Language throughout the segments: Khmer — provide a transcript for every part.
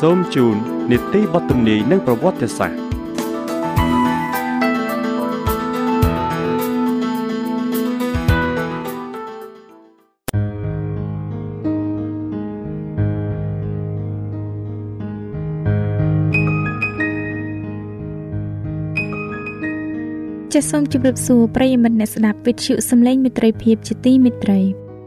សូមជូននីតិបទទំនាយនិងប្រវត្តិសាស្ត្រចាសសូមជម្រាបសួរប្រិយមិត្តអ្នកស្ដាប់វិទ្យុសំឡេងមិត្តភាពជាទីមេត្រី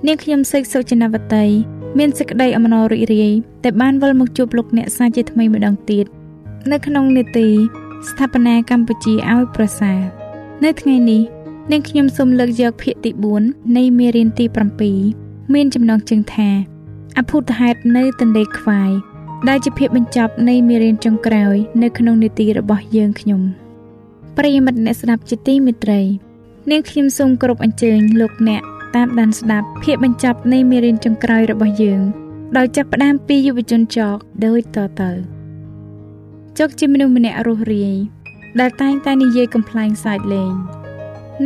នាងខ្ញុំសេកសុចនាវតី មានសេចក្តីអំណររីករាយដែលបានវិលមកជួបលោកអ្នកសាជាថ្មីម្ដងទៀតនៅក្នុងនេតិស្ថាបនាកម្ពុជាឲ្យប្រសើរនៅថ្ងៃនេះនាងខ្ញុំសូមលើកយកភាគទី4នៃមេរៀនទី7មានចំណងជើងថាអភូតហេតុនៅទន្លេខ្វាយដែលជាភាគបញ្ចប់នៃមេរៀនចុងក្រោយនៅក្នុងនេតិរបស់យើងខ្ញុំប្រិយមិត្តអ្នកស្ដាប់ជាទីមេត្រី នាងខ្ញុំសូមគោរពអញ្ជើញលោកអ្នក តាមដានស្ដាប់ភាគបញ្ចប់នៃមេរៀនចុងក្រោយរបស់យើង ដោយចាប់ផ្ដើមពីយុវជនចកដូចតទៅចកជាមនុស្សម្នាក់រស់រាយដែលតែងតែនិយាយកំ pl ែងសាច់លេង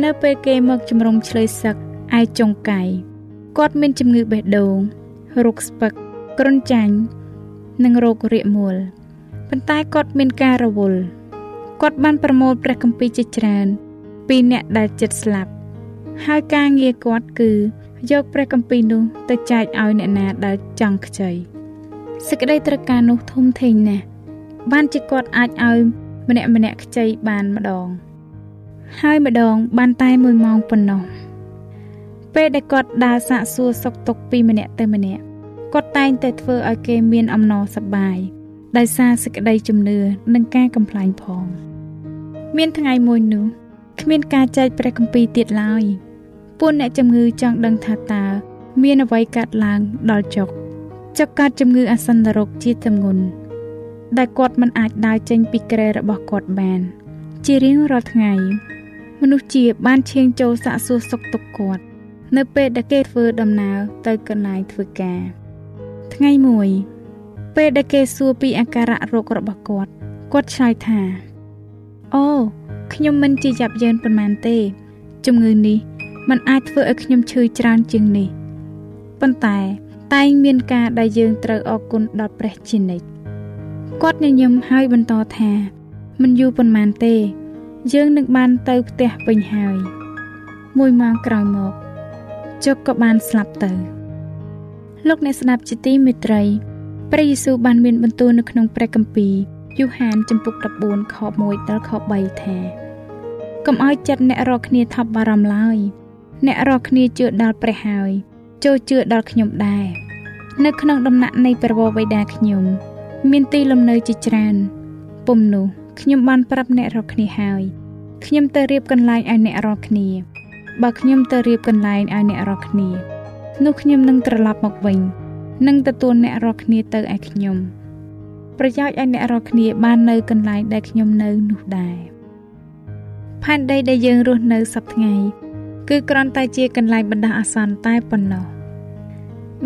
នៅពេលគេមកជំរុំឆ្លើយសឹកឯចុងកាយគាត់មានជំងឺបេះដូងរោគស្ពឹកគ្រុនចាញ់និងរោគរាកមូលប៉ុន្តែគាត់មានការរវល់គាត់បានប្រមូលព្រះគម្ពីរជាច្រើនពីអ្នកដែលចិត្តស្លាប់ ហើយការងារគាត់គឺយកព្រះគម្ពីរនោះទៅចែកឲ្យអ្នកណាដែលចង់ខ្ចីសេចក្តីត្រូវការនោះធំធេងណាស់បានជាគាត់អាចឲ្យម្នាក់ម្នាក់ខ្ចីបានម្ដង ហើយម្ដងបានតែ1ម៉ោងប៉ុណ្ណោះពេលដែលគាត់ដើរសាកសួរសុខទុក្ខពីម្នាក់ទៅម្នាក់គាត់តែងតែធ្វើឲ្យគេមានអំណរសប្បាយដោយសារសេចក្តីជំនឿនិងការកំ pl ែងផង មានថ្ងៃមួយនោះគ្មានការចែកព្រះគម្ពីរទៀតឡើយ ពួកអ្នកជំងឺចង់ដឹងថាតើមានអ្វីកើតឡើងដល់ចុកចុកកើតជំងឺអាសន្នរោគជាទម្ងន់ដែលគាត់មិនអាចដើរចេញពីគ្រែរបស់គាត់បាន ជារៀងរាល់ថ្ងៃ មនុស្សជាបានឈៀងចូលសាកសួរសុខទុក្ខគាត់ នៅពេលដែលគេធ្វើដំណើរទៅកន្លែងធ្វើការ ថ្ងៃមួយ ពេលដែលគេសួរពីអាការៈរោគរបស់គាត់គាត់ឆ្លើយថាអូខ្ញុំមិនជាយ៉ាប់យ៉ឺនប៉ុន្មានទេ ជំងឺនេះ มันអាចធ្វើឲ្យខ្ញុំឈឺច្រើនជាងនេះប៉ុន្តែតែងមានការដែលយើងត្រូវអរគុណដល់ព្រះជានិច្ចគាត់ញញឹមហើយបន្តថាមិនយូរប៉ុន្មានទេ យើងនឹងបានទៅផ្ទះវិញហើយមួយម៉ោងក្រោយមកជុកក៏បានស្លាប់ទៅលោកអ្នកស្ដាប់ជាទីមេត្រីព្រះយេស៊ូវបានមានបន្ទូលនៅក្នុងព្រះគម្ពីរយូហានចំពុក14ខ1ដល់ខ3ថាកុំឲ្យចិត្តអ្នករកគ្នាថប់បារម្ភឡើយ អ្នករកគ្នាជឿដល់ព្រះហើយចូលជឿដល់ខ្ញុំដែរនៅក្នុងដំណាក់នៃប្រវោបិតាខ្ញុំ មានទីលំនៅជាច្រើនពុំនោះខ្ញុំបានប្រាប់អ្នករកគ្នាហើយខ្ញុំទៅរៀបកន្លែងឲ្យអ្នករកគ្នាបើខ្ញុំទៅរៀបកន្លែងឲ្យអ្នករកគ្នានោះខ្ញុំនឹងត្រឡប់មកវិញនិងទទួលអ្នករកគ្នាទៅឯខ្ញុំប្រយោជន៍ឲ្យអ្នករាល់គ្នាបាននៅកន្លែងដែលខ្ញុំនៅនោះដែរផែនដីដែលយើងរស់នៅសប្តាហ៍ គឺគ្រាន់តែជាកន្លែងបណ្ដោះអាសន្នតែប៉ុណ្ណោះ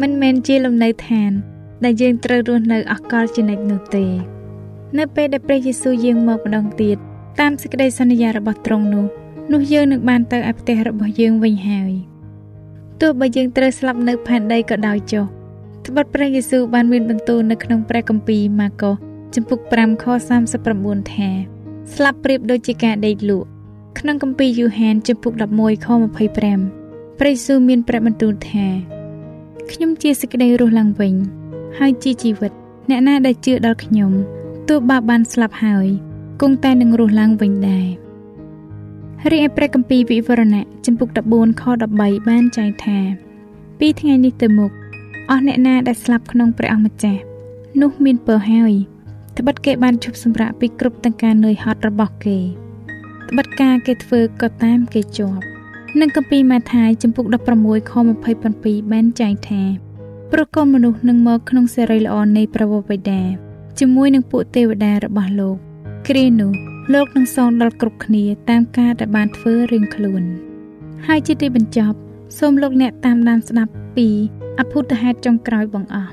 មិនមែនជាលំនៅឋាន ដែលយើងត្រូវរស់នៅអកលជានិច្ចនោះទេ នៅពេលដែលព្រះយេស៊ូវយាងមកម្ដងទៀតតាមសេចក្តីសន្យារបស់ទ្រង់នោះនោះយើងនឹងបានទៅឯផ្ទះរបស់យើងវិញហើយទោះបើយើងត្រូវស្លាប់នៅផែនដីក៏ដោយចុះត្បិតព្រះយេស៊ូវបានមានបន្ទូលនៅក្នុងព្រះគម្ពីរម៉ាកុសចំពុក5ខ39ថាស្លាប់ប្រៀបដូចជាការដេកលក់ ក្នុងគម្ពីរយូហានចំពុក11ខ25ព្រះយេស៊ូវមានព្រះបន្ទូលថាខ្ញុំជាសេចក្តីរស់ឡើងវិញ ហើយជាជីវិត អ្នកណាដែលជឿដល់ខ្ញុំទោះបើបានស្លាប់ហើយគង់តែនឹងរស់ឡើងវិញដែររីឯព្រះគម្ពីរវិវរណៈចំពុក14ខ13បានចែងថាពីថ្ងៃនេះទៅមុខអស់អ្នកណាដែលស្លាប់ក្នុងព្រះអង្គម្ចាស់នោះមានពរហើយត្បិតគេបានឈប់សម្រាកពីគ្រប់ទាំងការនឿយហត់របស់គេ ត្បិតការគេធ្វើក៏តាមគេជាប់នឹងគម្ពីរម៉ាថាយចំពុក16ខ27បានចែងថាប្រកូនមនុស្សនឹងមកក្នុងសេរីល្អនៃព្រះវរបិតាជាមួយនឹងពួកទេវតារបស់លោកគ្រានោះលោកនឹងសងដល់គ្រប់គ្នាតាមការដែលបានធ្វើរៀងខ្លួន ហើយជាទីបញ្ចប់សូមលោកអ្នកតាមដានស្ដាប់ពីអភូតហេតុចុងក្រោយបងអស់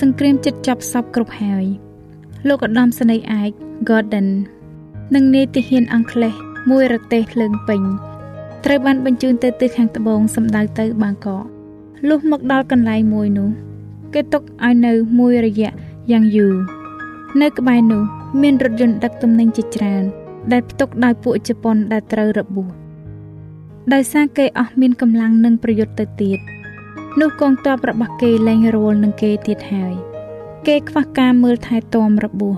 សង្គ្រាមចិត្តចប់សពគ្រប់ហើយលោកឧត្តមសេនីយ៍ឯក Gordon និងនាយទាហានអង់គ្លេសមួយរទេសភ្លើងពេញត្រូវបានបញ្ជូនទៅទិសខាងត្បូងសម្ដៅទៅបាងកកលុះមកដល់កន្លែងមួយនោះគេទុកឲ្យនៅមួយរយៈយ៉ាងយូរនៅក្បែរនោះមានរថយន្តដឹកទំនិញជាច្រើន ដែលផ្ទុកដោយពួកជប៉ុនដែលត្រូវរបួសដោយសារគេអស់មានកម្លាំងនិងប្រយុទ្ធទៅទៀតនោះកងទ័ពរបស់គេលែងរវល់នឹងគេទៀតហើយ គេខ្វះការមើលថែទាំរបួស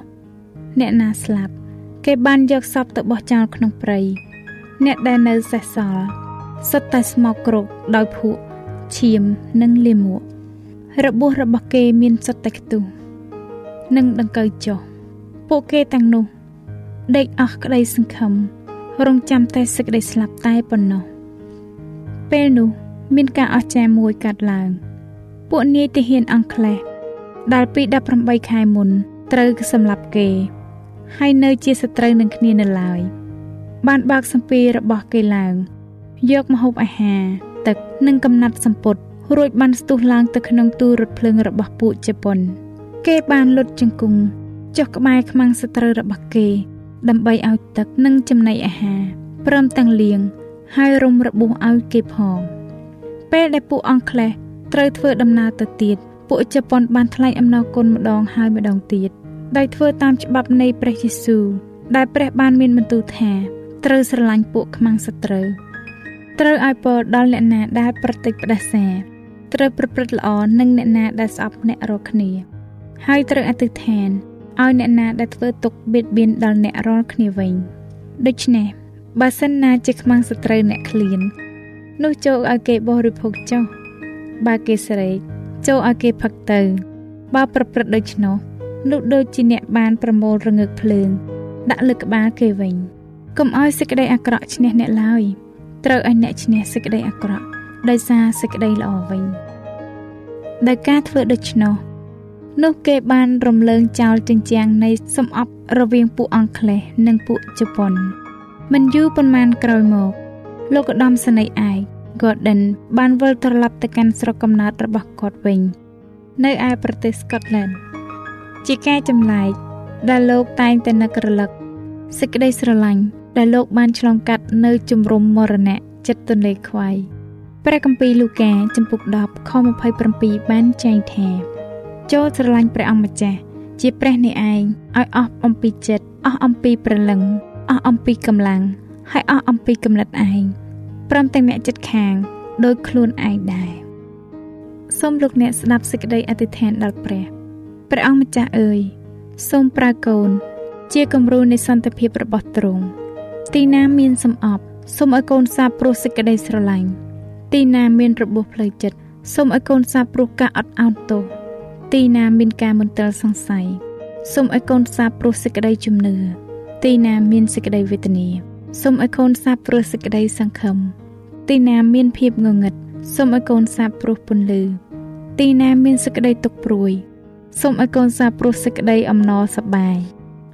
អ្នកណាស្លាប់ គេបានយកសពទៅបោះចោលក្នុងព្រៃអ្នកដែលនៅសេសសល់សុទ្ធតែស្មោកគ្រោកដោយភក់ឈាមនិងលាមក របួសរបស់គេមានសុទ្ធតែខ្ទុះនិងដង្កូវចុះពួកគេទាំងនោះដេកអស់ក្តីសង្ឃឹមរងចាំតែសេចក្តីស្លាប់តែប៉ុណ្ណោះពេលនោះមានការអស្ចារ្យមួយកើតឡើង ពួកនាយទាហានអង់គ្លេសដែលពី18ខែមុនត្រូវសម្លាប់គេ ហើយនៅជាសត្រូវនឹងគ្នានៅឡើយ បានបើកសម្ពីររបស់គេឡើងយកម្ហូបអាហារ ទឹកនិងកំណាត់សម្ពុតរួចបានស្ទុះឡើងទៅក្នុងទូរថភ្លើងរបស់ពួកជប៉ុន គេបានលុតជង្គង់ចុះក្បែរខ្មាំងសត្រូវរបស់គេ ដើម្បីឲ្យទឹកនិងចំណីអាហារព្រមទាំងលៀងហើយរុំរបួសឲ្យគេផង ពេលដែលពួកអង់គ្លេសត្រូវធ្វើដំណើរទៅទៀតពួកជប៉ុនបានថ្លែងអំណរគុណម្ដងហើយម្ដងទៀត ដោយធ្វើតាមច្បាប់នៃព្រះយេស៊ូវដែលព្រះបានមានបន្ទូលថាត្រូវស្រឡាញ់ពួកខ្មាំងសត្រូវត្រូវឲ្យពរដល់អ្នកណាដែលប្រតិចផ្ដាសាត្រូវប្រព្រឹត្តល្អនឹងអ្នកណាដែលស្អប់អ្នករាល់គ្នា ហើយត្រូវអធិដ្ឋានឲ្យអ្នកណាដែលធ្វើទុកបៀតបៀនដល់អ្នករាល់គ្នាវិញដូច្នេះបើសិនណាជាខ្មាំងសត្រូវអ្នកឃ្លាន នោះចូលឲ្យគេបរិភោគចុះបើគេស្រែកចូលឲ្យគេផឹកទៅ បើប្រព្រឹត្តដូច្នោះ នោះដូចជាអ្នកបានប្រមូលរងើកភ្លើងដាក់លើក្បាលគេវិញកុំឲ្យសេចក្តីអាក្រក់ឈ្នះអ្នកឡើយត្រូវឲ្យអ្នកឈ្នះសេចក្តីអាក្រក់ដោយសារសេចក្តីល្អវិញដោយការធ្វើដូច្នោះនោះគេបានរំលើងចោលចិញ្ចាំងនៃសំអប់រវាងពួកអង់គ្លេសនិងពួកជប៉ុនមិនយូរប៉ុន្មានក្រោយមកលោកឧត្តមសេនីយ៍ឯក Gordon បានវិលត្រឡប់ទៅកាន់ស្រុកកំណើតរបស់គាត់វិញ នៅឯប្រទេស Scotland ជាការចម្លែកដែលលោកតែងតែនឹករលឹកសេចក្តីស្រឡាញ់ដែលលោកបានឆ្លងកាត់នៅជំរំមរណៈចិត្តទន្លេខ្វាយព្រះគម្ពីរលូកាចំពុក10ខ27បានចែងថា ចូលស្រឡាញ់ព្រះអង្គម្ចាស់ជាព្រះនេះឯងឲ្យអស់អំពីចិត្តអស់អំពីព្រលឹងអស់អំពីកម្លាំងហើយអស់អំពីគំនិតឯងព្រមទាំងអ្នកចិត្តខាងដោយខ្លួនឯងដែរសូមលោកអ្នកស្ដាប់សេចក្តីអធិដ្ឋានដល់ព្រះ ព្រះអង្គម្ចាស់អើយសូមប្រើកូន ជាគំរូនៃសន្តិភាពរបស់ទ្រង់ទីណាមានសំអប់សូមឲ្យកូនសាបព្រោះសេចក្តីស្រឡាញ់ទីណាមានរបួសផ្លូវចិត្តសូមឲ្យកូនសាបព្រោះការអត់ឱនទោសទីណាមានការមន្ទិលសង្ស័យសូមឲ្យកូនសាបព្រោះសេចក្តីជំនឿទីណាមានសេចក្តីវេទនាសូមឲ្យកូនសាបព្រោះសេចក្តីសង្ឃឹមទីណាមានភាពងងឹតសូមឲ្យកូនសាបព្រោះពន្លឺទីណាមានសេចក្តីទុកព្រួយ សូមឲ្យកូនសាបព្រោះសេចក្តីអំណរសប្បាយ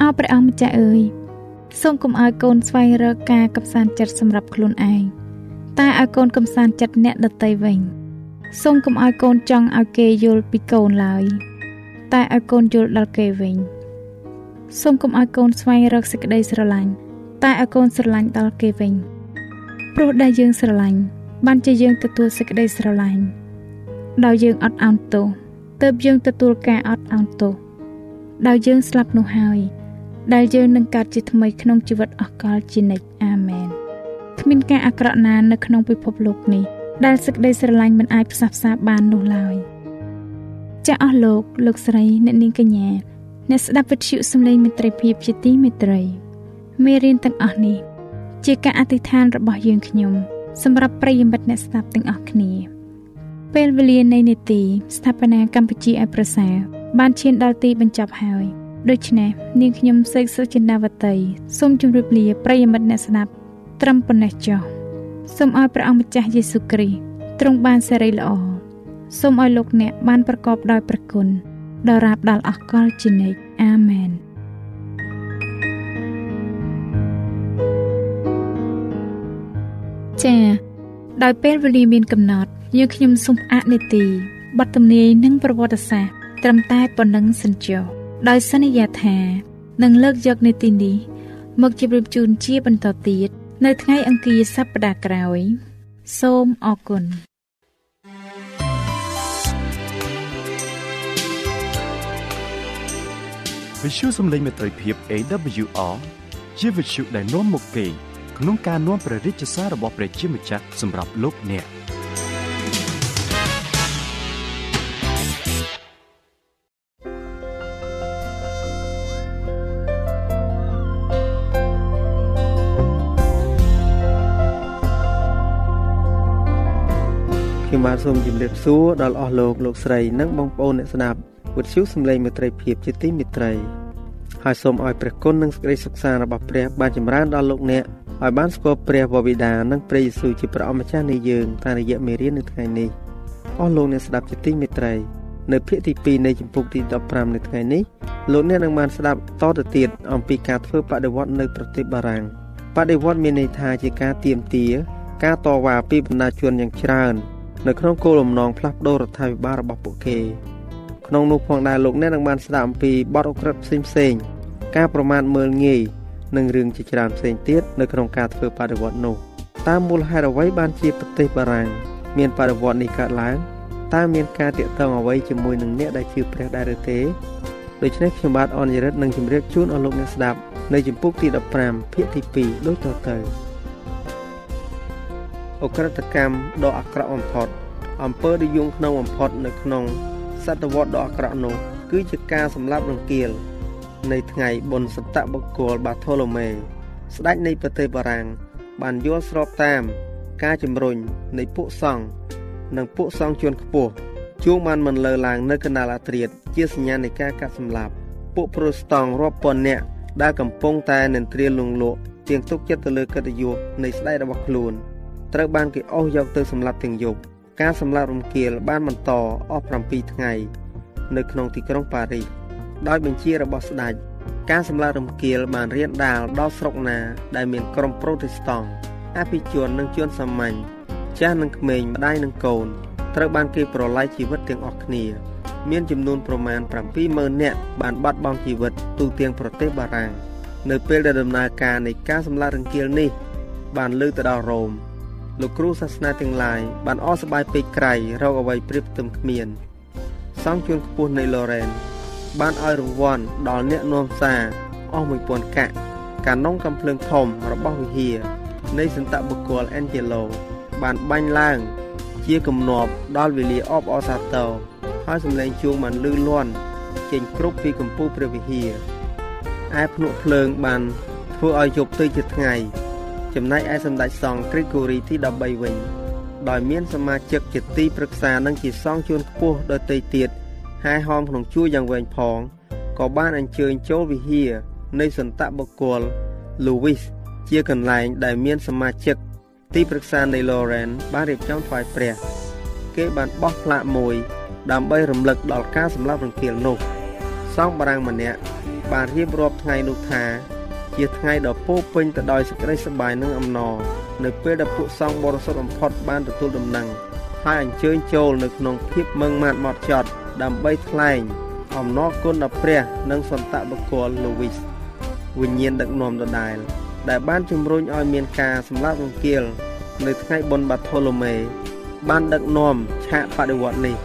អោព្រះអង្គម្ចាស់អើយសូមកុំឲ្យកូនស្វែងរកការកំសាន្តចិត្តសម្រាប់ខ្លួនឯងតែឲ្យកូនកំសាន្តចិត្តអ្នកដតីវិញសូមកុំឲ្យកូនចង់ឲ្យគេយល់ពីកូនឡើយតែឲ្យកូនយល់ដល់គេវិញសូមកុំឲ្យកូនស្វែងរកសេចក្តីស្រឡាញ់តែឲ្យកូនស្រឡាញ់ដល់គេវិញព្រោះដែលយើងស្រឡាញ់បានជាយើងទទួលសេចក្តីស្រឡាញ់ដោយយើងអត់ឱនទោស ទើបយើងទទួលការអត់ឱនទោសដោយយើងស្លាប់នោះហើយ ដែលយើងនឹងកើតជាថ្មីក្នុងជីវិតអស់កលជានិច្ចអាមែនគ្មានការអាក្រក់ណានៅក្នុងពិភពលោកនេះដែលសេចក្តីស្រឡាញ់មិនអាចផ្សះផ្សាបាននោះឡើយចាស់អស់លោកលោកស្រីអ្នកនាងកញ្ញាអ្នកស្ដាប់វិទ្យុសំឡេងមិត្តភាពជាទីមេត្រីមេរៀនទាំងអស់នេះ ជាការអធិដ្ឋានរបស់យើងខ្ញុំ សម្រាប់ប្រិយមិត្តអ្នកស្ដាប់ទាំងអស់គ្នា ពេលវេលានៃនេតិស្ថាបនាកម្ពុជាឲ្យប្រសើរបានឈានដល់ទីបញ្ចប់ហើយដូច្នេះនាងខ្ញុំសេកសុចិនាវតីសូមជម្រាបលាប្រិយមិត្តអ្នកស្ដាប់ត្រឹមប៉ុណ្ណេះចុះសូមឲ្យព្រះអង្គម្ចាស់យេស៊ូវគ្រីស្ទទ្រង់បានសេរីល្អសូមឲ្យលោកអ្នកបានប្រកបដោយព្រះគុណដល់រាបដល់អកលជានិច្ចអាមែនចា៎ដោយពេលវេលាមានកំណត់ យើងខ្ញុំសូមអនុទីបទទំនាយនិងប្រវត្តិសាស្ត្រត្រឹមតែប៉ុណ្ណឹងសិនចុះដោយសន្យាថានឹងលើកយកនីតិនេះមកជម្រាបជូនជាបន្តទៀតនៅថ្ងៃអង្គារសប្តាហ៍ក្រោយ សូមអរគុណវិទ្យុសំឡេងមេត្រីភាព AWR ជាវិទ្យុដែលនាំមកពីក្នុងការនាំព្រះរាជសាររបស់ព្រះជាម្ចាស់សម្រាប់លោកអ្នក ខ្ញុំបាទសូមជម្រាបសួរដល់អស់លោកលោកស្រីនិងបងប្អូនអ្នកស្ដាប់វិទ្យុសំឡេងមេត្រីភាពជាទីមេត្រីហើយសូមឲ្យព្រះគុណនិងសេចក្តីសុខសាន្តរបស់ព្រះបានចម្រើនដល់លោកអ្នកឲ្យបានស្គាល់ព្រះវរបិតានិងព្រះយេស៊ូវជាព្រះអម្ចាស់នៃយើងតាមរយៈមេរៀននៅថ្ងៃនេះអស់លោកអ្នកស្ដាប់ជាទីមេត្រីនៅភាគទី2នៃជំពូកទី15នៅថ្ងៃនេះលោកអ្នកនឹងបានស្ដាប់តទៅទៀតអំពីការធ្វើបដិវត្តនៅប្រទេសបារាំងបដិវត្តមានន័យថាជាការទៀមទាការតវ៉ាពីបណ្ដាជនយ៉ាងច្រើន នៅក្នុងគោលបំណងផ្លាស់ប្តូររដ្ឋាភិបាលរបស់ពួកគេក្នុងនោះផងដែរលោកអ្នកនឹងបានស្ដាប់អំពីបទអក្រិតផ្សេងផ្សេងការប្រមាថមើលងាយនិងរឿងជាច្រើនផ្សេងទៀតនៅក្នុងការធ្វើបដិវត្តនោះតាមមូលហេតុអ្វីបានជាប្រទេសបារាំងមានបដិវត្តនេះកើតឡើងតើមានការតាក់ទងអ្វីជាមួយនឹងអ្នកដែលជឿព្រះដែរឬទេដូច្នេះខ្ញុំបាទអនយរិទ្ធនឹងជម្រាបជូនអស់លោកអ្នកស្ដាប់នៅជំពូកទី15ភាគទី2ដូចតទៅ អក្រិតកម្មដ៏អាក្រក់បំផុតអំពើដែលយងក្នុងបំផុតនៅក្នុងសតវត្សដ៏អាក្រក់នោះគឺជាការសម្លាប់រង្គាលនៃថ្ងៃបុណ្យសតបុគ្គលបាថូឡូមេស្ដេចនៃប្រទេសបារាំងបានយល់ស្របតាម ការជំរុញនៃពួកសង្ឃនិងពួកសង្ឃជួនខ្ពស់ជួងបានមិនលើឡើងនៅកណ្ដាលអាត្រៀតជាសញ្ញានៃការកាត់សម្លាប់ពួកប្រូស្តង់រាប់ពាន់នាក់ដែលកំពុងតែនិន្ទ្រាលងលក់ទៀងទុកចិត្តទៅលើកិត្តិយសនៃស្ដេចរបស់ខ្លួន ត្រូវបានគេអស់យកទៅសម្លាប់ទាំងយប់ការសម្លាប់រំគាលបានបន្តអស់7ថ្ងៃ នៅក្នុងទីក្រុងប៉ារីសដោយបញ្ជារបស់ស្ដេចការសម្លាប់រំគាលបានរៀនដាលដល់ស្រុកណាដែលមានក្រុមប្រូតេស្តង់អភិជននិងជនសាមញ្ញចាស់និងក្មេងម្ដាយនិងកូនត្រូវបានគេប្រឡាយជីវិតទាំងអស់គ្នា មានចំនួនប្រមាណ70000នាក់បានបាត់បង់ជីវិតទូទាំងប្រទេសបារាំងនៅពេលដែលដំណើរការនៃការសម្លាប់រង្គាលនេះ បានលើកទៅដល់រ៉ូម លោកគ្រូសាសនាទាំងឡាយបានអស់ស្បាយពេកក្រៃរកអ្វីប្រៀបផ្ទឹមគ្មានសង្ឃជួនខ្ពស់នៃឡូរ៉ែនបានឲ្យរង្វាន់ដល់អ្នកនាំសារអស់1000កាក់កានងកំភ្លើងធំរបស់វិហារនៃសន្តបុគ្គលអេនជេឡូបានបាញ់ឡើង ជាគំនាប់ដល់វេលាអបអសាទរហើយសម្លេងជួងបានលឺលាន់ចេញគ្រប់ពីកំពូលព្រះវិហារឯភ្នក់ភ្លើងបានធ្វើឲ្យយប់ទៅជាថ្ងៃ ចំណែកឯសម្ដេចសង្ឃគ្រីកូរីទី13វិញដោយមានសមាជិកជាទីប្រឹក្សានិងជាសង្ឃជួនខ្ពស់ដទៃទៀតហើយហោមក្នុងជួរយ៉ាងវែងផងក៏បានអញ្ជើញចូលវិហារនៃសន្តបុគ្គល Louis ជាកន្លែងដែលមានសមាជិកទីប្រឹក្សានៃ Lauren បានរៀបចំថ្វាយព្រះ គេបានបោះផ្លាកមួយ ដើម្បីរំលឹកដល់ការសម្លាប់រង្គាលនោះសង្ឃបារាំងម្នាក់បានរៀបរាប់ថ្ងៃនោះថា ជាថ្ងៃដ៏ពោពេញទៅដោយសេចក្តីសប្បាយនិងអំណរនៅពេលដែលពួកសង្ឃបរិសុទ្ធបំផុតបានទទួលដំណឹងហើយអញ្ជើញចូលនៅក្នុងភាពមឹងម៉ាត់ម៉ត់ចត់ដើម្បីថ្លែងអំណរគុណដល់ព្រះ និងសន្តបុគ្គលលូវីសវិញ្ញាណដឹកនាំដដែលដែលបានជំរុញឲ្យមានការសម្លាប់រង្គាលនៅថ្ងៃបុណ្យបាថូឡូមេ បានដឹកនាំឆាកបដិវត្តនេះ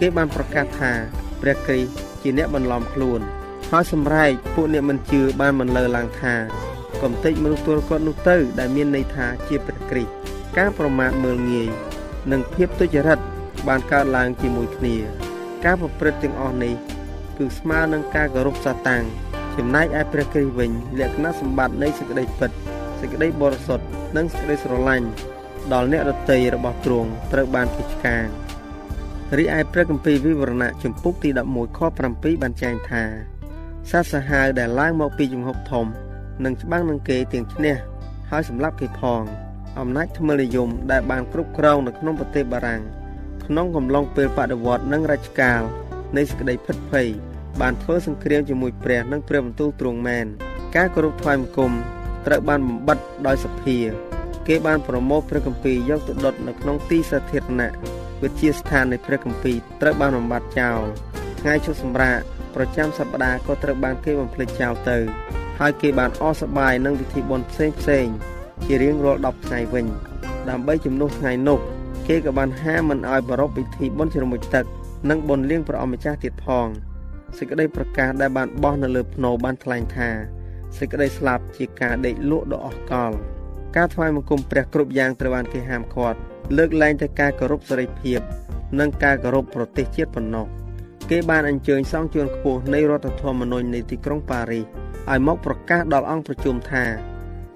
គេបានប្រកាសថា ព្រះគ្រីស្ទជាអ្នកបន្លំខ្លួន ហើយសម្រែកពួកអ្នកមិនជឿបានមិនលើឡើងថាកំតិចមនុស្សទល់គាត់នោះទៅ ដែលមានន័យថាជាព្រះគ្រីស្ទការប្រមាថមើលងាយនិងភាពទុច្ចរិតបានកើតឡើងជាមួយគ្នា ការប្រព្រឹត្តទាំងអស់នេះគឺស្មើនឹងការគោរពសាតាំងចំណែកឯព្រះគ្រីស្ទវិញលក្ខណៈសម្បត្តិនៃសេចក្តីពិតសេចក្តីបរិសុទ្ធនិងសេចក្តីស្រឡាញ់ដល់អ្នករតីរបស់ទ្រង់ត្រូវបានគេឆ្កាងរីឯព្រះគម្ពីរវិវរណៈជំពូកទី11ខ7បានចែងថា សត្វសាហាវដែលឡើងមកពីជំហុកធំនឹងច្បាំងនឹងគេទាំងឈ្នះហើយសម្លាប់គេផងអំណាចថ្មិលនិយមដែលបានគ្រប់គ្រងនៅក្នុងប្រទេសបារាំងក្នុងកំឡុងពេលបដិវត្តនិងរជ្ជកាលនៃសេចក្តីភិតភ័យបានធ្វើសង្គ្រាមជាមួយព្រះនិងព្រះបន្ទូលទ្រង់មែនការគោរពថ្វាយបង្គំត្រូវបានបំបិតដោយសភា គេបានប្រមូលព្រះគម្ពីរយកទៅដុតនៅក្នុងទីសាធារណៈវិទ្យាស្ថាននៃព្រះគម្ពីរត្រូវបានបំបត្តិចោលថ្ងៃឈប់សម្រាក ប្រចាំសប្តាហ៍ក៏ត្រូវបានគេបំភ្លេចចោលទៅ ហើយគេបានអសប្បាយនឹងពិធីបុណ្យផ្សេងផ្សេងជារៀងរាល់10ថ្ងៃវិញ ដើម្បីជំនួសថ្ងៃនោះគេក៏បានហាមមិនឲ្យប្រារព្ធពិធីបុណ្យជ្រមុជទឹកនិងបុណ្យលៀងព្រះអម្ចាស់ទៀតផងសេចក្តីប្រកាសដែលបានបោះនៅលើភ្នោបានថ្លែងថាសេចក្តីស្លាប់ជាការដេកលក់ដ៏អស់កលការថ្វាយបង្គំព្រះគ្រប់យ៉ាងត្រូវបានគេហាមឃាត់លើកលែងតែការគោរពសេរីភាព និងការគោរពប្រទេសជាតិប៉ុណ្ណោះ គេបានអញ្ជើញសង្ឃជួនខ្ពស់នៃរដ្ឋធម្មនុញ្ញនៃទីក្រុងប៉ារីសឲ្យមកប្រកាសដល់អង្គប្រជុំថា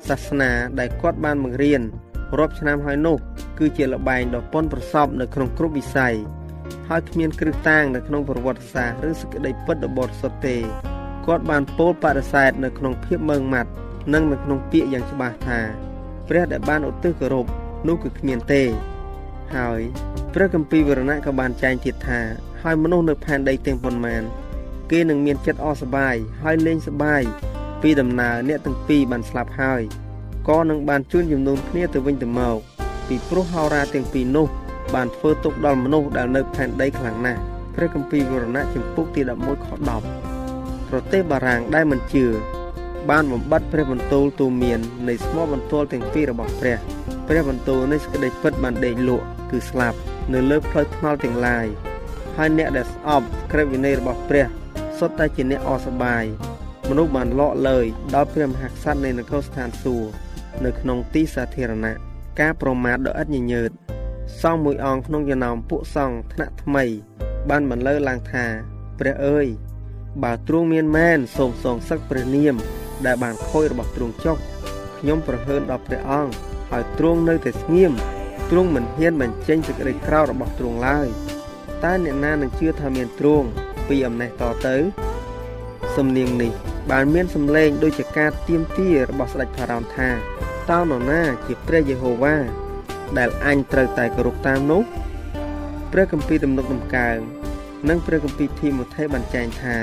សាសនាដែលគាត់បានបង្រៀនរាប់ឆ្នាំហើយនោះ គឺជាលបែងដ៏ប៉ុនប្រសពនៅក្នុងគ្រប់វិស័យហើយគ្មានគ្រឹះតាំងនៅក្នុងប្រវត្តិសាស្ត្រឬសេចក្តីពិតដ៏បរិសុទ្ធទេគាត់បានពោលបដិសេធនៅក្នុងភាពមើងម៉ាត់និងនៅក្នុងពាក្យយ៉ាងច្បាស់ថាព្រះដែលបានឧទ្ទិសគោរពនោះគឺគ្មានទេ ហើយព្រះគម្ពីរវរណៈក៏បានចែងទៀតថា ហើយមនុស្សនៅផែនដីទាំងប៉ុន្មាន គេនឹងមានចិត្តអស់សប្បាយហើយលេងសប្បាយពីដំណើរអ្នកទាំងពីរបានស្លាប់ហើយក៏នឹងបានជួនជំនុំគ្នាទៅវិញទៅមកពីព្រោះហោរាទាំងពីរនោះ បានធ្វើទុកដល់មនុស្សដែលនៅផែនដីខ្លាំងណាស់ព្រះគម្ពីរវរណៈចំពុកទី11ខ10ប្រទេសបារាំងដែលមិនជឿបានបំបត្តិព្រះបន្ទូលទូមាននៃស្មោះបន្ទាល់ទាំងពីររបស់ព្រះព្រះបន្ទូលនៃសេចក្តីពិតបានដេកលក់គឺស្លាប់ នៅលើផ្លូវថ្នល់ទាំងឡាយ ហើយអ្នកដែលស្អប់ក្រឹតវិន័យរបស់ព្រះសុទ្ធតែជាអ្នកអសប្បាយមនុស្សបានលក់លើយដល់ព្រះមហាក្សត្រនៃនគរស្ថានសួគ៌នៅក្នុងទីសាធារណៈការប្រមាថដ៏ឥតញញើតសង្ឃមួយអង្គក្នុងចំណោមពួកសង្ឃថ្នាក់ថ្មី បានបន្លឺឡើងថាព្រះអើយបើទ្រង់មានមែនសូមសងសឹកព្រះនាម ដែលបានខូចរបស់ទ្រង់ចុះខ្ញុំប្រហើនដល់ព្រះអង្គហើយទ្រង់នៅតែស្ងៀមទ្រង់មិនហ៊ានបញ្ចេញសេចក្តីក្រោធរបស់ទ្រង់ឡើយ តើអ្នកណានឹងជឿថាមានទ្រង់ពីអំណេះតទៅ សំនៀងនេះ បានមានសម្លេងដូចជាការទៀមទារបស់ស្ដេចផារ៉ោនថាតើនរណាជាព្រះយេហូវ៉ាដែលអញត្រូវតែគោរពតាមនោះព្រះគម្ពីរទំនុកដំកើងនិងព្រះគម្ពីរធីម៉ូថេបានចែងថា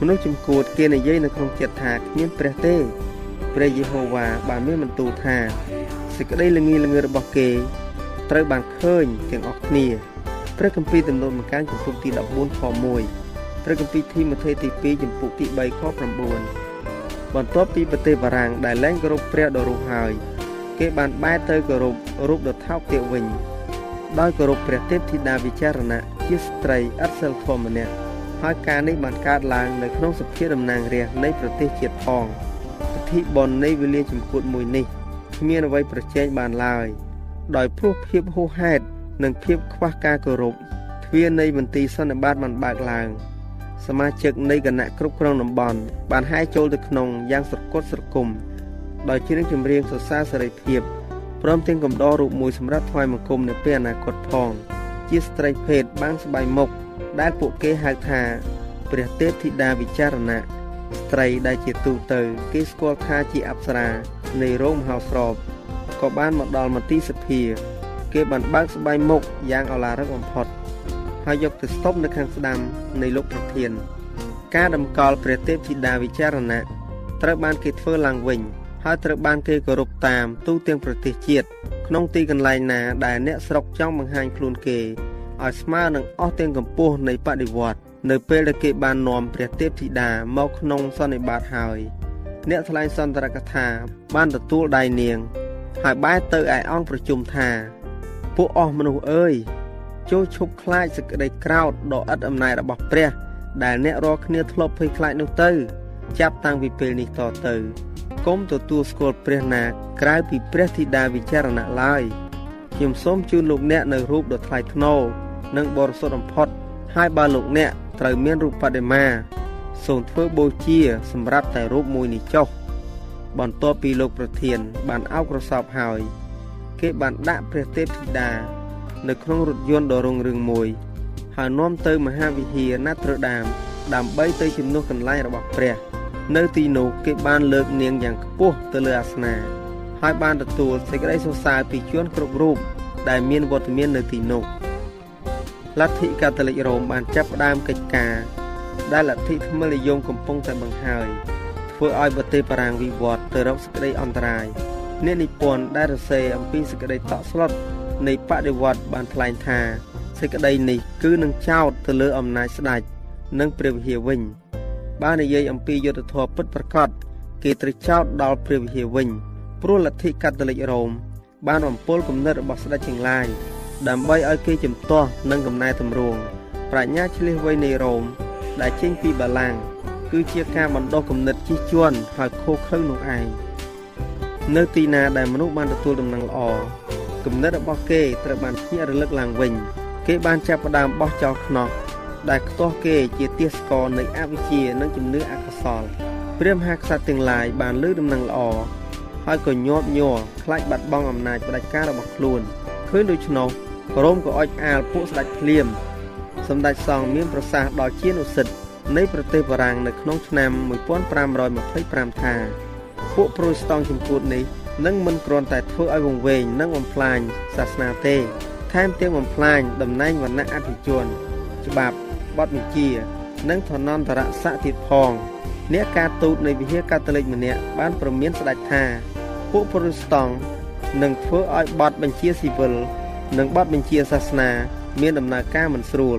មនុស្សចំគួតគេនិយាយនៅក្នុងចិត្តថាគ្មានព្រះទេព្រះយេហូវ៉ាបានមានបន្ទូលថាសេចក្តីល្ងីល្ងើរបស់គេ ត្រូវបានឃើញទាំងអស់គ្នា ព្រះគម្ពីរទំនុកដំកើងចំពុកទី14ខ1ព្រះគម្ពីរធីម៉ូថេទី2ចំពុកទី3ខ9បន្ទាប់ពីប្រទេសបារាំងដែលលែងគោរពព្រះដ៏រស់ហើយ គេបានបែរទៅគោរពរូបដ៏ថោកទាបវិញ ដោយគោរពព្រះទេពធីតាវិចារណៈជាស្ត្រីឥតសិលធម៌ម្នាក់ហើយការនេះបានកើតឡើងនៅក្នុងសភាតំណាងរាស្ត្រនៃប្រទេសជាតិផងពិធីបុណ្យនៃវេលាជំគួតមួយនេះគ្មានអ្វីប្រជែងបានឡើយដោយព្រោះភាពហួសហេតុ និងភាពខ្វះការគោរពទ្វារនៃមន្ទីរសន្និបាតបានបើកឡើងសមាជិកនៃគណៈគ្រប់គ្រងតំបន់បានហែចូលទៅក្នុងយ៉ាងស្រគត់ស្រគំដោយច្រៀងចម្រៀងសរសើរសេរីភាពព្រមទាំងកំដររូបមួយសម្រាប់ថ្វាយបង្គំនៅពេលអនាគតផង ជាស្ត្រីភេទបាំងស្បៃមុខដែលពួកគេហៅថាព្រះទេពធីតាវិចារណៈស្ត្រីដែលជាទូទៅ គេស្គាល់ថាជាអប្សរានៃរោងមហោស្រពក៏បានមកដល់មន្ទីរសភា គេបានបើកស្បៃមុខយ៉ាងឱឡារិកបំផុតហើយយកទៅស្តុបនៅខាងស្ដាំនៃលោកប្រធាន ការតម្កល់ព្រះទេពធីតាវិចារណៈត្រូវបានគេធ្វើឡើងវិញហើយត្រូវបានគេគោរពតាមទូទាំងប្រទេសជាតិក្នុងទីកន្លែងណាដែលអ្នកស្រុកចង់បង្ហាញខ្លួនគេឲ្យស្មើនឹងអស់ទាំងកម្ពស់នៃបដិវត្តនៅពេលដែលគេបាននាំព្រះទេពធីតាមកក្នុងសន្និបាតហើយអ្នកថ្លែងសន្ទរកថាបានទទួលដៃនាង ហើយបែរទៅឯអង្គប្រជុំថា ពួកអស់មនុស្សអើយចូលឈប់ខ្លាចសេចក្តីក្រោធដ៏ឥតអំណាចរបស់ព្រះ ដែលអ្នករាល់គ្នាធ្លាប់ភ័យខ្លាចនោះទៅ ចាប់តាំងពីពេលនេះតទៅកុំទទួលស្គាល់ព្រះណាក្រៅពីព្រះធីតាវិចារណៈឡើយខ្ញុំសូមជូនលោកអ្នកនៅរូបដ៏ថ្លៃថ្នូរនិងបរិសុទ្ធបំផុតហើយបើលោកអ្នកត្រូវមានរូបបដិមាសូមធ្វើបូជា សម្រាប់តែរូបមួយនេះចុះបន្ទាប់ពីលោកប្រធាន បានអោបក្រសោបហើយ គេបានដាក់ព្រះទេពធីតា នៅក្នុងរថយន្តដ៏រុងរឿងមួយ ហើយនាំទៅមហាវិហារណាត្រដាម ដើម្បីទៅជំនួសកន្លែងរបស់ព្រះ នៅទីនោះគេបានលើកនាងយ៉ាងខ្ពស់ទៅលើអាសនៈហើយបានទទួលសេចក្តីសរសើរពីជនគ្រប់រូបដែលមានវត្តមាននៅទីនោះលទ្ធិកាតូលិករ៉ូមបានចាប់ផ្ដើមកិច្ចការដែលលទ្ធិថ្មិលនិយមកំពុងតែបង្ហើយធ្វើឲ្យប្រទេសបារាំងវិវត្តទៅរកសេចក្តីអន្តរាយ អ្នកនិពន្ធដែលរសេរអំពីសេចក្តីតក់ស្លុតនៃបដិវត្តបានថ្លែងថាសេចក្តីនេះគឺនឹងចោទទៅលើអំណាចស្ដេចនិងព្រះវិហារវិញ បាននិយាយអំពីយុទ្ធធម៌ពិតប្រាកដគេត្រូវចោទដល់ព្រះវិហារវិញព្រោះលទ្ធិកាតូលិករ៉ូមបានបំពុលគំនិតរបស់ស្ដេចជាងឡាយដើម្បីឲ្យគេជំទាស់នឹងកំណែតម្រង់ប្រាជ្ញាឆ្លៀសវៃនៃរ៉ូមដែលចេញពីបាឡាំងគឺជាការបណ្ដុះគំនិតជិះជាន់ហើយខុសខើនោះឯង នៅទីណាដែលមនុស្សបានទទួលដំណឹងល្អគំនិតរបស់គេត្រូវបានភ្ញាក់រលឹកឡើងវិញ គេបានចាប់ផ្ដើមបោះចោលខ្នោះដែលខ្ទាស់គេជាទាសស្គរនៃអវិជ្ជានិងជំនឿអកុសលព្រះមហាក្សត្រទាំងឡាយបានលើដំណឹងល្អហើយក៏ញាប់ញ័រខ្លាចបាត់បង់អំណាចផ្ដាច់ការរបស់ខ្លួនឃើញដូច្នោះរ៉ូមក៏អុចអាលពួកស្ដេចភ្លាមសម្ដេចសង្ឃមានប្រសាសន៍ដល់ជានុសិទ្ធនៃប្រទេសបារាំងនៅក្នុងឆ្នាំ1525ថា ពួកប្រូតេស្តង់ចំពោះនេះនឹងមិនគ្រាន់តែធ្វើឲ្យវង្វេងនិងបំផ្លាញសាសនាទេថែមទាំងបំផ្លាញតំណែងវណ្ណៈអភិជនច្បាប់បទបញ្ជា និងឋានន្តរស័ក្តិទៀតផងអ្នកការទូតនៃវិហារកាតូលិកម្នាក់បានប្រមានស្ដេចថាពួកប្រូតេស្តង់នឹងធ្វើឲ្យបទបញ្ជាស៊ីវិលនិងបទបញ្ជាសាសនា មានដំណើរការមិនស្រួល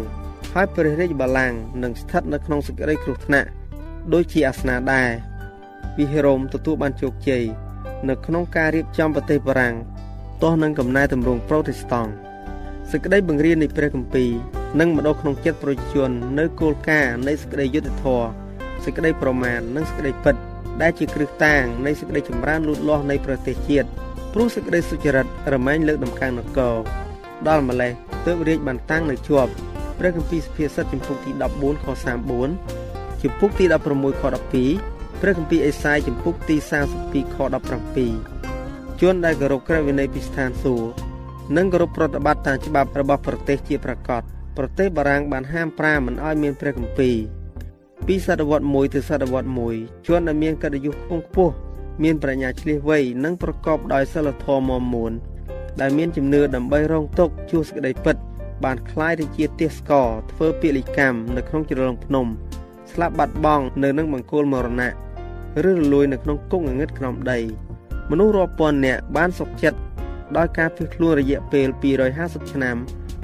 ហើយព្រះរាជបល្ល័ង្កនឹងស្ថិតនៅក្នុងសេចក្តីគ្រោះថ្នាក់ដូចជាអាសនាដែរ វិហារមទទួលបានជោគជ័យនៅក្នុងការរៀបចំប្រទេសបារាំងទាស់នឹងកំណែតម្រង់ប្រូតេស្តង់សេចក្តីបង្រៀននៃព្រះគម្ពីរនិងម្ដងក្នុងចិត្តប្រជាជន នៅគោលការណ៍នៃសេចក្តីយុត្តិធម៌សេចក្តីប្រមាណនិងសេចក្តីពិតដែលជាគ្រឹះតាងនៃសេចក្តីចម្រើនលូតលាស់នៃប្រទេសជាតិព្រោះសេចក្តីសុចរិតរមែងលើកដំកើងនគរដល់ម្លេះទើបរាជបានតាំងនៅជាប់ព្រះគម្ពីរសុភាសិតចំពុកទី14ខ34ចំពុកទី16ខ12 ព្រះគម្ពីរអេសាយចំពុកទី32ខ17ជួនដែលគោរពក្រឹតវិន័យពីស្ថានសួគ៌និងគោរពប្រតិបត្តិតាមច្បាប់របស់ប្រទេសជាប្រកបប្រទេសបារាំងបានហាមប្រាមមិនឲ្យមានព្រះគម្ពីរពីសតវត្ស1ទៅសតវត្ស1ជួនដែលមានកិត្តិយសខ្ពង់ខ្ពស់មានប្រាជ្ញាឆ្លៀសវៃនិងប្រកបដោយសិលធម៌មាំមួនដែលមានជំនឿដើម្បីរងទុកជួសសេចក្តីពិតបានคล้ายទៅជាទាសស្ករធ្វើពាក្យលិកម្មនៅក្នុងជ្រលងភ្នំស្លាប់បាត់បង់នៅនឹងបង្គោលមរណៈ ឬរលួយនៅក្នុងគុកងងឹតក្រោមដីមនុស្សរាប់ពាន់នាក់បានសុខចិត្តដោយការភៀសខ្លួនរយៈពេល250ឆ្នាំ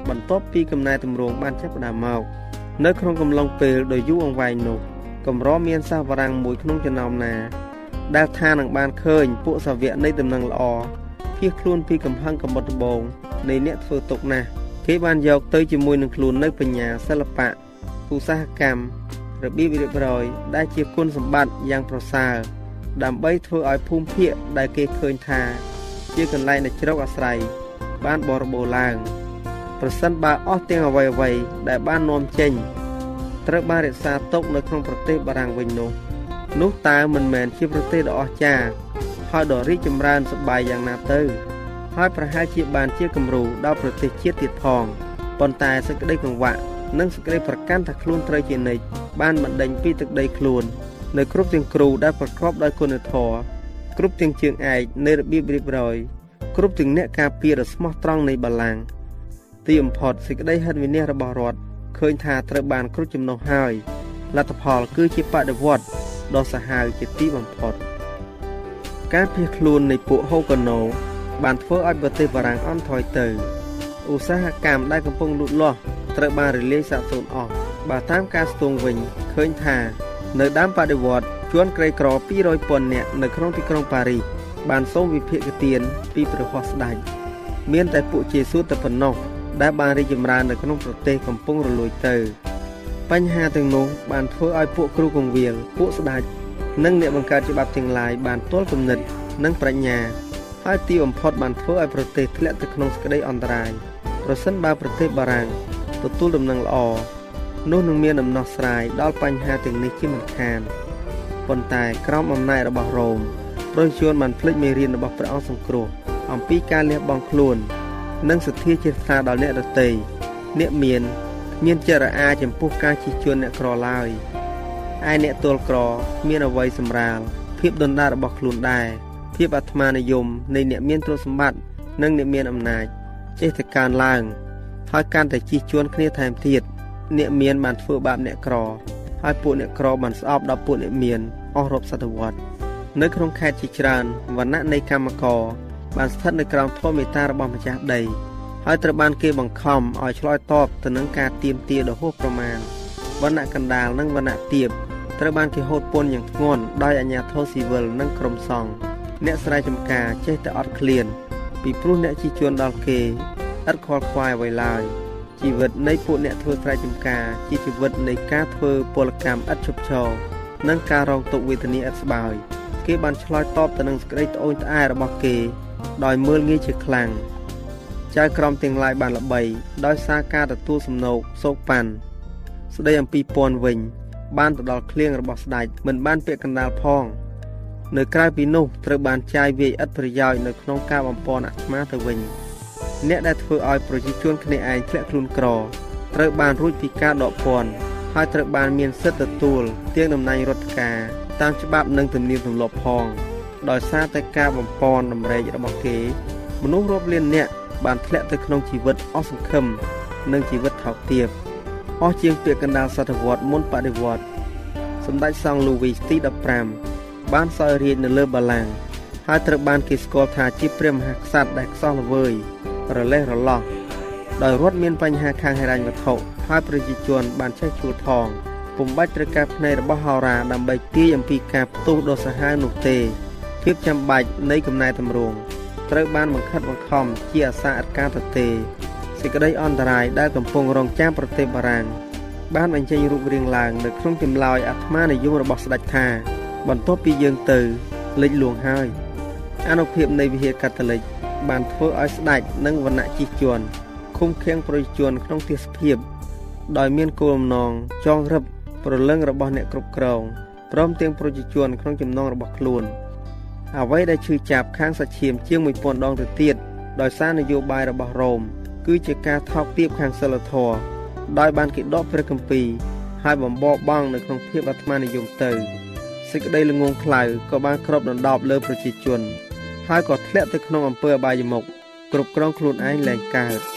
បន្ទាប់ពីកំណែតម្រង់បានចាប់ផ្ដើមមកនៅក្នុងកំឡុងពេលដ៏យូរអង្វែងនោះកម្រមានសាសបារាំងមួយក្នុងចំណោមណា ដែលថានឹងបានឃើញពួកសាវកនៃដំណឹងល្អភៀសខ្លួនពីកំហឹងកំបុតដបងនៃអ្នកធ្វើទុកណាស់គេបានយកទៅជាមួយនឹងខ្លួននៅបញ្ញាសិល្បៈឧស្សាហកម្ម របៀបរៀបរយដែលជាគុណសម្បត្តិយ៉ាងប្រសើរដើម្បីធ្វើឲ្យភូមិភាគដែលគេឃើញថា ជាកន្លែងនៃជ្រកអាស្រ័យបានបរិបូរឡើងប្រសិនបើអស់ទាំងអ្វីអ្វីដែលបាននាំចេញត្រូវបានរក្សាទុកនៅក្នុងប្រទេសបារាំងវិញនោះនោះតើមិនមែនជាប្រទេសដ៏អស្ចារ្យហើយដ៏រីកចម្រើនសប្បាយយ៉ាងណាទៅ ហើយប្រហែលជាបានជាគំរូដល់ប្រទេសជាតិទៀតផងប៉ុន្តែសេចក្តីកង្វក់ និងសេចក្តីប្រកាន់ថាខ្លួនត្រូវជានិច្ចបានបណ្ដេញពីទឹកដីខ្លួន នៅគ្រប់ទាំងគ្រូដែលប្រកបដោយគុណធម៌គ្រប់ទាំងជើងឯកនៃរបៀបរៀបរយគ្រប់ទាំងអ្នកការពារដ៏ស្មោះត្រង់នៃបល្ល័ង្កទីបំផុតសេចក្តីហិនវិនិច្ឆ័យរបស់រដ្ឋឃើញថាត្រូវបានគ្រុចចំណុះហើយលទ្ធផលគឺជាបដិវត្តដ៏សាហាវជាទីបំផុត ការភៀសខ្លួននៃពួកហូកូណូបានធ្វើឲ្យប្រទេសបារាំងអន់ថយទៅឧស្សាហកម្មដែលកំពុងលូតលាស់ ត្រូវបានរលាយសាបសូន្យអស់បើតាមការស្ទង់វិញឃើញថា នៅដើមបដិវត្តជួនក្រីក្រ200ពាន់នាក់នៅក្នុងទីក្រុងប៉ារីសបានសូមវិភាគទានពីព្រះហស្ថស្ដេចមានតែពួកជាស៊ូតែប៉ុណ្ណោះដែលបានរីកចម្រើននៅក្នុងប្រទេសកំពុងរលួយទៅ បញ្ហាទាំងនោះបានធ្វើឲ្យពួកគ្រូកងវិលពួកស្ដេចនិងអ្នកបង្កើតច្បាប់ទាំងឡាយបានទល់គំនិតនិងប្រាជ្ញាហើយទីបំផុតបានធ្វើឲ្យប្រទេសធ្លាក់ទៅក្នុងសេចក្តីអន្តរាយប្រសិនបើប្រទេសបារាំង ទទួលដំណឹងល្អនោះនឹងមានដំណោះស្រាយដល់បញ្ហាទាំងនេះជាមិនខានប៉ុន្តែក្រោមអំណាចរបស់រ៉ូមប្រជាជនបានភ្លេចមេរៀនរបស់ព្រះអង្គសង្គ្រោះអំពីការលះបង់ខ្លួន និងសទ្ធាជ្រះថ្លាដល់អ្នកដទៃអ្នកមានមានចរិយាចំពោះការជិះជួនអ្នកក្រឡើយឯអ្នកទល់ក្រមានអវ័យសម្រាលភាពដុនដារបស់ខ្លួនដែរភាពអាត្មានិយមនៃអ្នកមានទ្រព្យសម្បត្តិនិងអ្នកមានអំណាចចេះតែកើនឡើង ហើយកាន់តែជិះជួនគ្នាថែមទៀតអ្នកមានបានធ្វើបាបអ្នកក្រហើយពួកអ្នកក្របានស្អប់ដល់ពួកអ្នកមានអស់រាប់សតវត្សនៅក្នុងខេត្តជាច្រើនវណ្ណៈនៃកម្មករបានស្ថិតនៅក្រោមធម៌មេត្តារបស់ម្ចាស់ដីហើយត្រូវបានគេបង្ខំឲ្យឆ្លើយតបទៅនឹងការទៀមទាដ៏ហួសប្រមាណវណ្ណៈកណ្ដាលនិងវណ្ណៈទាបត្រូវបានគេហូតពន្ធយ៉ាងធ្ងន់ដោយអាជ្ញាធរស៊ីវិលនិងក្រុមសង្ឃអ្នកស្រែចម្ការចេះតែអត់ឃ្លានពីព្រោះអ្នកជិះជួនដល់គេ ឥតខ្វល់ខ្វាយអ្វីឡើយជីវិតនៃពួកអ្នកធ្វើស្រែចម្ការជាជីវិតនៃការធ្វើពលកម្មឥតឈប់ឈរនិងការរងទុក្ខវេទនាឥតស្បើយគេបានឆ្លើយតបទៅនឹងសេចក្តីត្អូញត្អែរបស់គេ ដោយមើលងាយជាខ្លាំងចៅក្រមទាំងឡាយបានល្បី ដោយសារការទទួលសំណោកសោកប៉ាន់ស្ដីអំពីពន់វិញ បានទៅដល់ឃ្លៀងរបស់ស្ដេចមិនបានពាក់កណ្ដាលផង នៅក្រៅពីនោះត្រូវបានចាយវាយឥតប្រយោជន៍នៅក្នុងការបំពន់អាត្មាទៅវិញ អ្នកដែលធ្វើឲ្យប្រជាជនគ្នាឯងធ្លាក់ខ្លួនក្រត្រូវបានរួចពីការដកពន្ធហើយត្រូវបានមានសិទ្ធិទទួលទាំងតំណែងរដ្ឋការតាមច្បាប់និងទំនៀមទម្លាប់ផងដោយសារតែការបំពន់តម្រេករបស់គេ មនុស្សរាប់លាននាក់បានធ្លាក់ទៅក្នុងជីវិតអស់សង្ឃឹមនិងជីវិតថោកទាបអស់ជាងពាក្យកណ្ដាលសតវត្សមុនបដិវត្តសម្ដេចសង្ឃលូវីសទី15បានសោយរាជនៅលើបល្ល័ង្កហើយត្រូវបានគេស្គាល់ថាជាព្រះមហាក្សត្រដែលខ្សោះល្វើយ រលេះរលោះដោយរដ្ឋមានបញ្ហាខាងហិរញ្ញវត្ថុហើយប្រជាជនបានចេះជួលផងពុំបាច់ត្រូវការភ្នែករបស់ហោរាដើម្បីទាយអំពីការផ្ទុះដ៏សាហាវនោះទេភាពចាំបាច់នៃកំណែតម្រង់ត្រូវបានបង្ខិតបង្ខំជាអាសាអត់ការទៅទេសេចក្តីអន្តរាយដែលកំពុងរងចាំប្រទេសបារាំងបានបញ្ចេញរូបរាងឡើងនៅក្នុងចម្លើយអាត្មានិយមរបស់ស្ដេចថា បន្ទាប់ពីយើងទៅលិចលួងហើយអនុភាពនៃវិហារកាតូលិក បានធ្វើឲ្យស្ដេចនិងវណ្ណៈជិះជាន់ឃុំឃាំងប្រជាជនក្នុងទេសភាពដោយមានគោលបំណងចងរឹបប្រលឹងរបស់អ្នកគ្រប់គ្រងព្រមទាំងប្រជាជនក្នុងចំណងរបស់ខ្លួន អ្វីដែលឈឺចាប់ខាងសាច់ឈាមជាង1000ដងទៅទៀតដោយសារនយោបាយរបស់រ៉ូមគឺជាការថោកទាបខាងសិលធម៌ដោយបានគេដកព្រះគម្ពីរហើយបំបរបង់នៅក្នុងភាពអាត្មានិយមទៅសេចក្តីល្ងងខ្លៅក៏បានគ្របដណ្ដប់លើប្រជាជន ហើយក៏ធ្លាក់ទៅក្នុងអំពើអបាយមុខគ្រប់គ្រងខ្លួនឯងលែងកើត